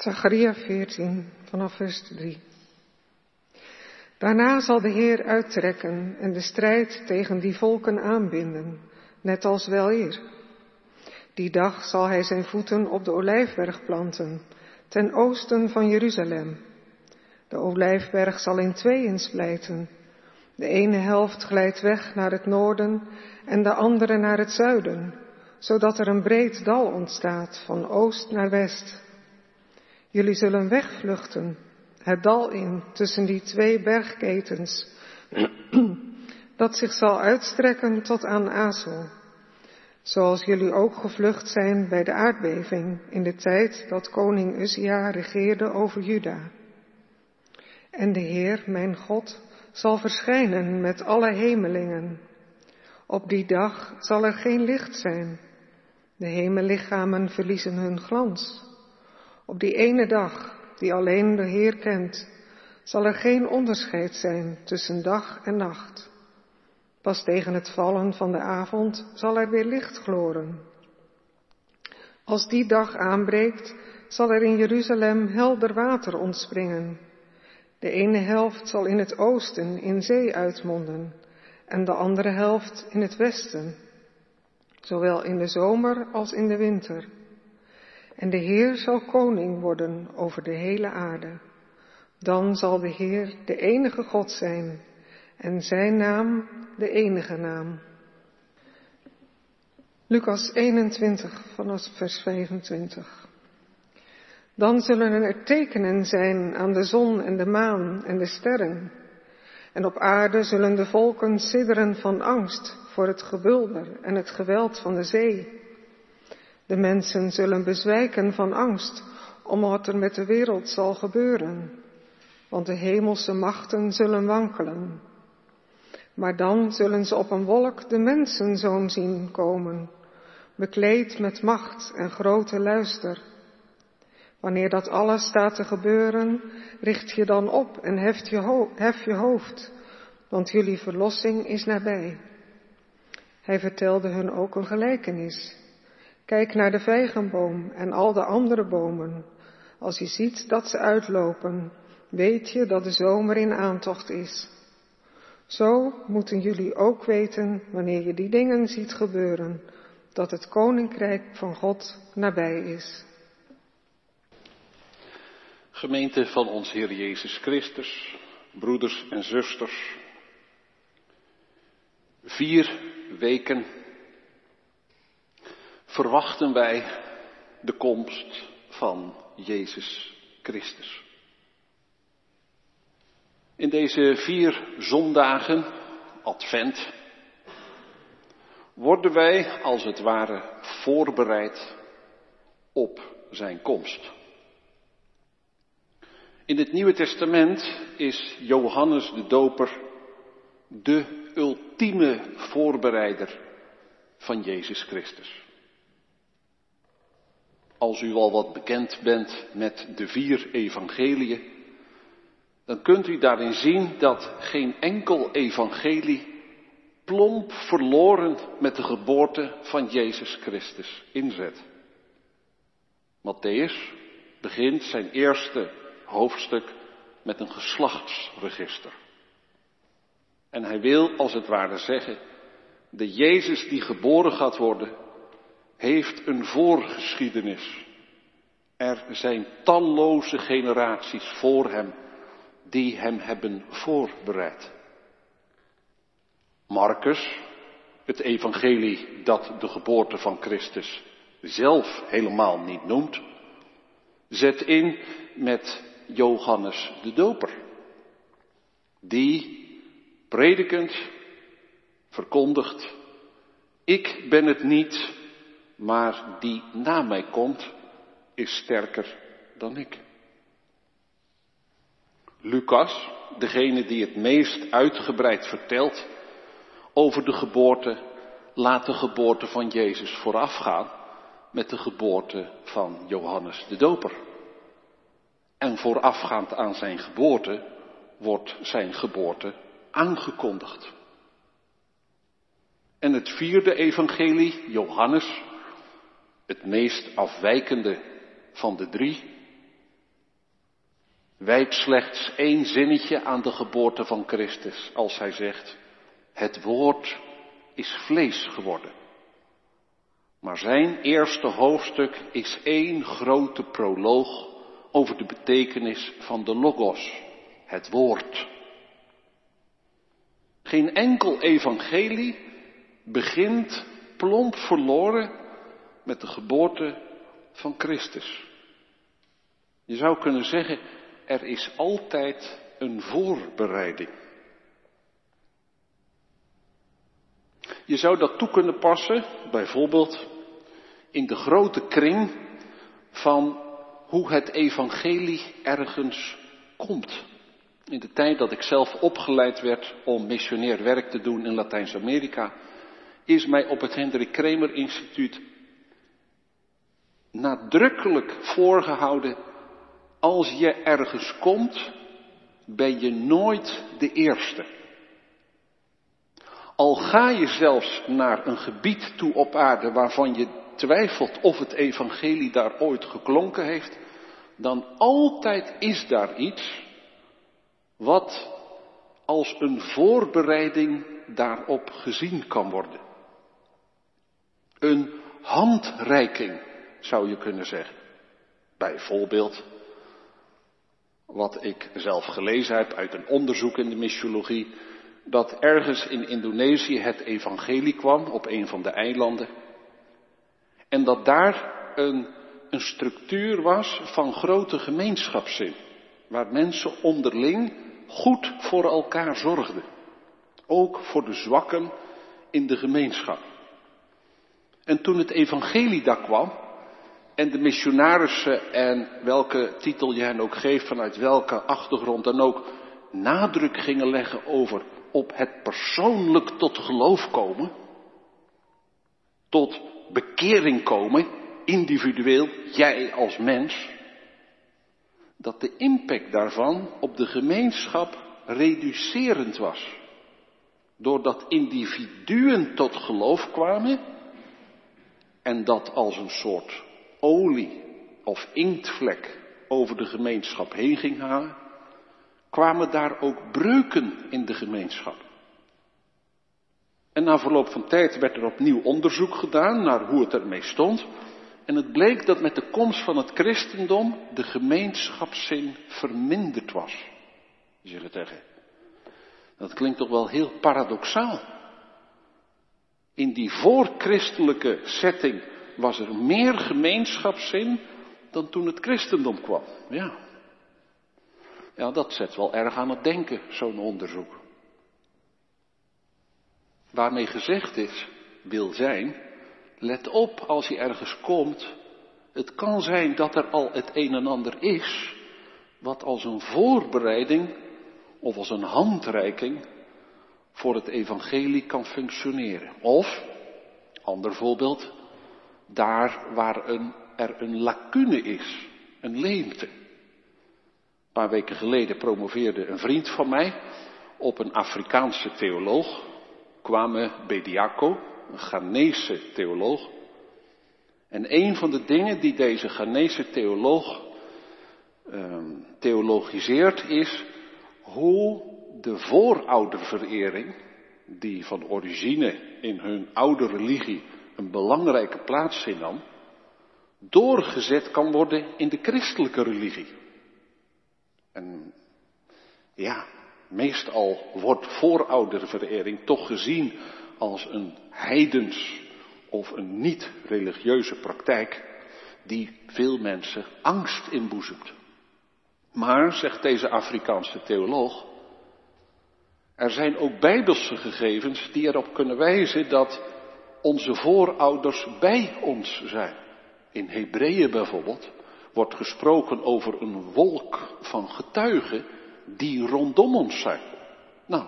Zacharia 14 vanaf vers 3. Daarna zal de Heer uittrekken en de strijd tegen die volken aanbinden, net als wel eer. Die dag zal hij zijn voeten op de olijfberg planten, ten oosten van Jeruzalem. De olijfberg zal in tweeën splijten. De ene helft glijdt weg naar het noorden en de andere naar het zuiden, zodat er een breed dal ontstaat van oost naar west. Jullie zullen wegvluchten, het dal in tussen die twee bergketens, dat zich zal uitstrekken tot aan Azel. Zoals jullie ook gevlucht zijn bij de aardbeving in de tijd dat koning Uzia regeerde over Juda. En de Heer, mijn God, zal verschijnen met alle hemelingen. Op die dag zal er geen licht zijn. De hemellichamen verliezen hun glans. Op die ene dag, die alleen de Heer kent, zal er geen onderscheid zijn tussen dag en nacht. Pas tegen het vallen van de avond zal er weer licht gloren. Als die dag aanbreekt, zal er in Jeruzalem helder water ontspringen. De ene helft zal in het oosten in zee uitmonden en de andere helft in het westen, zowel in de zomer als in de winter. En de Heer zal koning worden over de hele aarde. Dan zal de Heer de enige God zijn en zijn naam de enige naam. Lucas 21 vanaf vers 25. Dan zullen er tekenen zijn aan de zon en de maan en de sterren. En op aarde zullen de volken sidderen van angst voor het gebulder en het geweld van de zee. De mensen zullen bezwijken van angst om wat er met de wereld zal gebeuren, want de hemelse machten zullen wankelen. Maar dan zullen ze op een wolk de mensenzoon zien komen, bekleed met macht en grote luister. Wanneer dat alles staat te gebeuren, richt je dan op en hef je hoofd, want jullie verlossing is nabij. Hij vertelde hun ook een gelijkenis. Kijk naar de vijgenboom en al de andere bomen. Als je ziet dat ze uitlopen, weet je dat de zomer in aantocht is. Zo moeten jullie ook weten, wanneer je die dingen ziet gebeuren, dat het koninkrijk van God nabij is. Gemeente van ons Heer Jezus Christus, broeders en zusters. Vier weken verwachten wij de komst van Jezus Christus. In deze vier zondagen, Advent, worden wij als het ware voorbereid op zijn komst. In het Nieuwe Testament is Johannes de Doper de ultieme voorbereider van Jezus Christus. Als u al wat bekend bent met de vier evangeliën, dan kunt u daarin zien dat geen enkel evangelie plomp verloren met de geboorte van Jezus Christus inzet. Matthäus begint zijn eerste hoofdstuk met een geslachtsregister. En hij wil als het ware zeggen, de Jezus die geboren gaat worden, heeft een voorgeschiedenis. Er zijn talloze generaties voor hem die hem hebben voorbereid. Marcus, het evangelie dat de geboorte van Christus zelf helemaal niet noemt, zet in met Johannes de Doper, die predikend verkondigt, ik ben het niet, maar die na mij komt, is sterker dan ik. Lucas, degene die het meest uitgebreid vertelt over de geboorte, laat de geboorte van Jezus voorafgaan met de geboorte van Johannes de Doper. En voorafgaand aan zijn geboorte wordt zijn geboorte aangekondigd. En het vierde evangelie, Johannes, het meest afwijkende van de drie, wijdt slechts één zinnetje aan de geboorte van Christus als hij zegt, het woord is vlees geworden. Maar zijn eerste hoofdstuk is één grote proloog over de betekenis van de logos, het woord. Geen enkel evangelie begint plomp verloren met de geboorte van Christus. Je zou kunnen zeggen, er is altijd een voorbereiding. Je zou dat toe kunnen passen, bijvoorbeeld in de grote kring van hoe het evangelie ergens komt. In de tijd dat ik zelf opgeleid werd om missionair werk te doen in Latijns-Amerika, is mij op het Hendrik Kremer Instituut nadrukkelijk voorgehouden, als je ergens komt, ben je nooit de eerste. Al ga je zelfs naar een gebied toe op aarde waarvan je twijfelt of het evangelie daar ooit geklonken heeft, dan altijd is daar iets wat als een voorbereiding daarop gezien kan worden. Een handreiking zou je kunnen zeggen. Bijvoorbeeld wat ik zelf gelezen heb uit een onderzoek in de missiologie, dat ergens in Indonesië het evangelie kwam op een van de eilanden. En dat daar een, een structuur was van grote gemeenschapszin, waar mensen onderling goed voor elkaar zorgden. Ook voor de zwakken in de gemeenschap. En toen het evangelie daar kwam, en de missionarissen en welke titel je hen ook geeft, vanuit welke achtergrond dan ook, nadruk gingen leggen over op het persoonlijk tot geloof komen, tot bekering komen, individueel, jij als mens, dat de impact daarvan op de gemeenschap reducerend was. Doordat individuen tot geloof kwamen en dat als een soort olie of inktvlek over de gemeenschap heen ging halen, kwamen daar ook breuken in de gemeenschap. En na verloop van tijd werd er opnieuw onderzoek gedaan naar hoe het ermee stond. En het bleek dat met de komst van het christendom de gemeenschapszin verminderd was. Je zegt tegen. Dat klinkt toch wel heel paradoxaal. In die voorchristelijke setting was er meer gemeenschapszin dan toen het christendom kwam. Ja. Ja, dat zet wel erg aan het denken, zo'n onderzoek. Waarmee gezegd is, wil zijn, let op als je ergens komt, het kan zijn dat er al het een en ander is, wat als een voorbereiding of als een handreiking voor het evangelie kan functioneren. Of, ander voorbeeld, daar waar een, er een lacune is, een leemte. Een paar weken geleden promoveerde een vriend van mij op een Afrikaanse theoloog, Kwame Bediako, een Ghanese theoloog. En een van de dingen die deze Ghanese theoloog um, theologiseert is hoe de voorouderverering, die van origine in hun oude religie een belangrijke plaats innam, doorgezet kan worden in de christelijke religie. En ja, meestal wordt voorouderverering toch gezien als een heidens of een niet-religieuze praktijk die veel mensen angst inboezemt. Maar, zegt deze Afrikaanse theoloog, er zijn ook bijbelse gegevens die erop kunnen wijzen dat onze voorouders bij ons zijn. In Hebreeën bijvoorbeeld wordt gesproken over een wolk van getuigen die rondom ons zijn. Nou,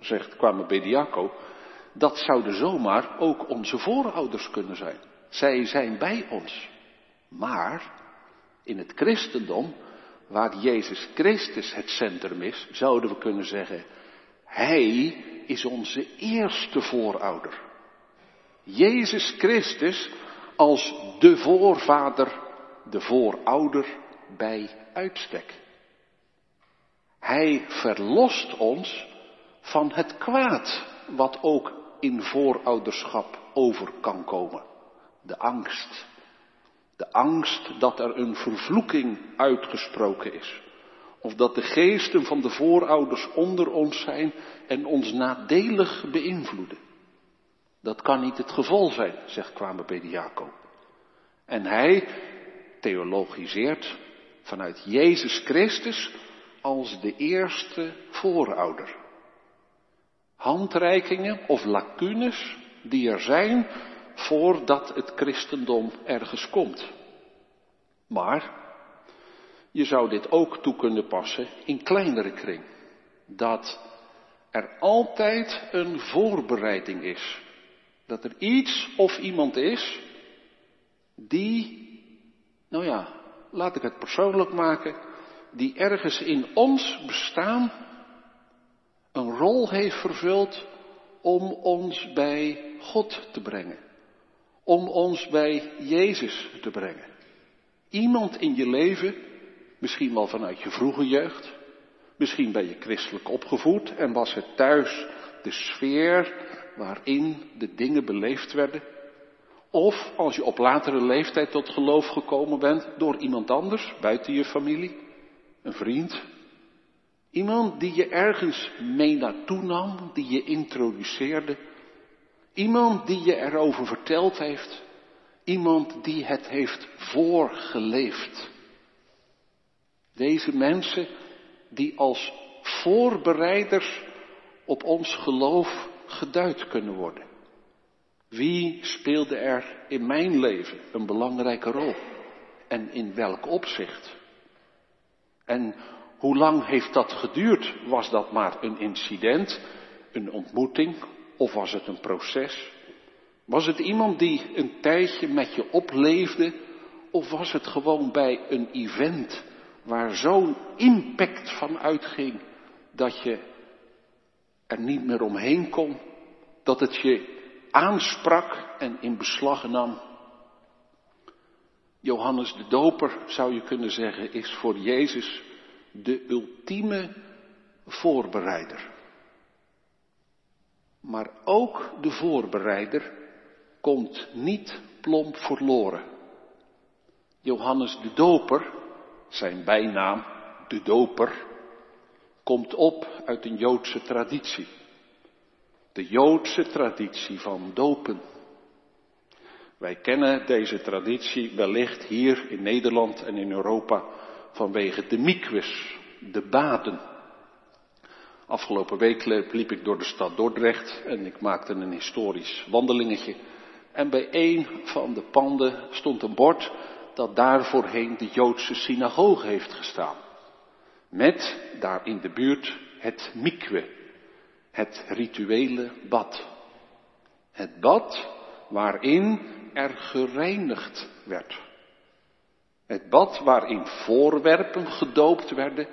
zegt Kwame Bediaco, dat zouden zomaar ook onze voorouders kunnen zijn. Zij zijn bij ons. Maar in het christendom, waar Jezus Christus het centrum is, zouden we kunnen zeggen, Hij is onze eerste voorouder. Jezus Christus als de voorvader, de voorouder bij uitstek. Hij verlost ons van het kwaad wat ook in voorouderschap over kan komen. De angst. De angst dat er een vervloeking uitgesproken is. Of dat de geesten van de voorouders onder ons zijn en ons nadelig beïnvloeden. Dat kan niet het geval zijn, zegt Jacob. En hij theologiseert vanuit Jezus Christus als de eerste voorouder. Handreikingen of lacunes die er zijn voordat het christendom ergens komt. Maar je zou dit ook toe kunnen passen in kleinere kring. Dat er altijd een voorbereiding is. Dat er iets of iemand is die, nou ja, laat ik het persoonlijk maken, die ergens in ons bestaan een rol heeft vervuld om ons bij God te brengen. Om ons bij Jezus te brengen. Iemand in je leven, misschien wel vanuit je vroege jeugd, misschien ben je christelijk opgevoed en was het thuis de sfeer waarin de dingen beleefd werden. Of als je op latere leeftijd tot geloof gekomen bent door iemand anders, buiten je familie, een vriend. Iemand die je ergens mee naartoe nam, die je introduceerde. Iemand die je erover verteld heeft. Iemand die het heeft voorgeleefd. Deze mensen die als voorbereiders op ons geloof geduid kunnen worden. Wie speelde er in mijn leven een belangrijke rol? En in welk opzicht? En hoe lang heeft dat geduurd? Was dat maar een incident, een ontmoeting of was het een proces? Was het iemand die een tijdje met je opleefde of was het gewoon bij een event waar zo'n impact van uitging dat je er niet meer omheen kon, dat het je aansprak en in beslag nam. Johannes de Doper, zou je kunnen zeggen, is voor Jezus de ultieme voorbereider. Maar ook de voorbereider komt niet plomp verloren. Johannes de Doper, zijn bijnaam, de Doper, komt op uit een Joodse traditie de Joodse traditie van dopen. Wij kennen deze traditie wellicht hier in Nederland en in Europa vanwege de mikwes, de baden. Afgelopen week liep ik door de stad Dordrecht en ik maakte een historisch wandelingetje. En bij een van de panden stond een bord dat daar voorheen de Joodse synagoge heeft gestaan. Met daar in de buurt het mikwe, het rituele bad. Het bad waarin er gereinigd werd. Het bad waarin voorwerpen gedoopt werden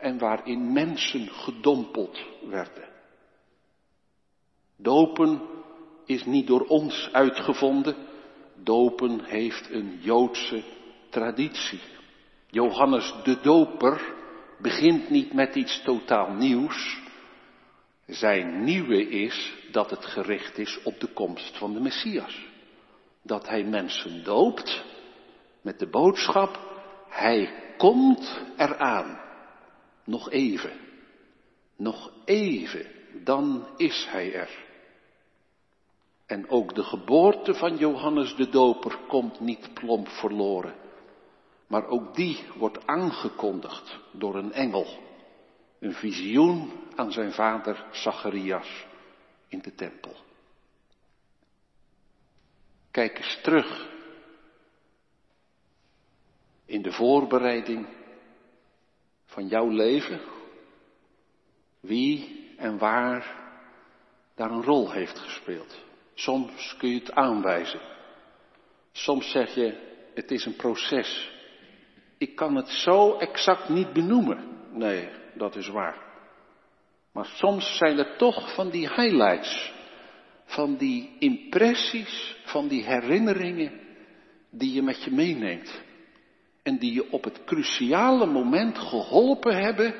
en waarin mensen gedompeld werden. Dopen is niet door ons uitgevonden. Dopen heeft een Joodse traditie. Johannes de Doper begint niet met iets totaal nieuws. Zijn nieuwe is dat het gericht is op de komst van de Messias. Dat hij mensen doopt met de boodschap, hij komt eraan. Nog even, nog even, dan is hij er. En ook de geboorte van Johannes de Doper komt niet plomp verloren. Maar ook die wordt aangekondigd door een engel. Een visioen aan zijn vader Zacharias in de tempel. Kijk eens terug in de voorbereiding van jouw leven. Wie en waar daar een rol heeft gespeeld. Soms kun je het aanwijzen. Soms zeg je, het is een proces. Ik kan het zo exact niet benoemen. Nee, dat is waar. Maar soms zijn er toch van die highlights, van die impressies, van die herinneringen die je met je meeneemt. En die je op het cruciale moment geholpen hebben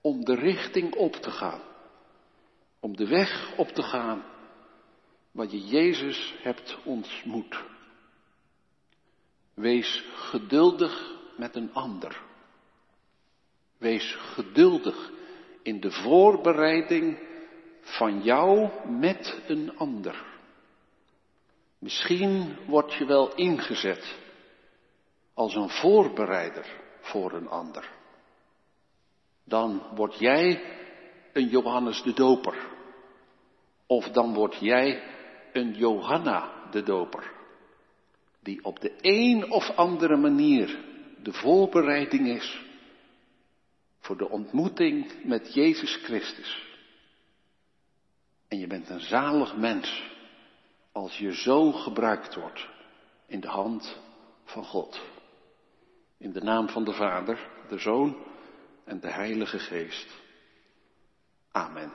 om de richting op te gaan. Om de weg op te gaan waar je Jezus hebt ontmoet. Wees geduldig met een ander. Wees geduldig in de voorbereiding van jou met een ander. Misschien word je wel ingezet als een voorbereider voor een ander. Dan word jij een Johannes de Doper. Of dan word jij een Johanna de Doper. Die op de een of andere manier de voorbereiding is voor de ontmoeting met Jezus Christus. En je bent een zalig mens als je zo gebruikt wordt in de hand van God. In de naam van de Vader, de Zoon en de Heilige Geest. Amen.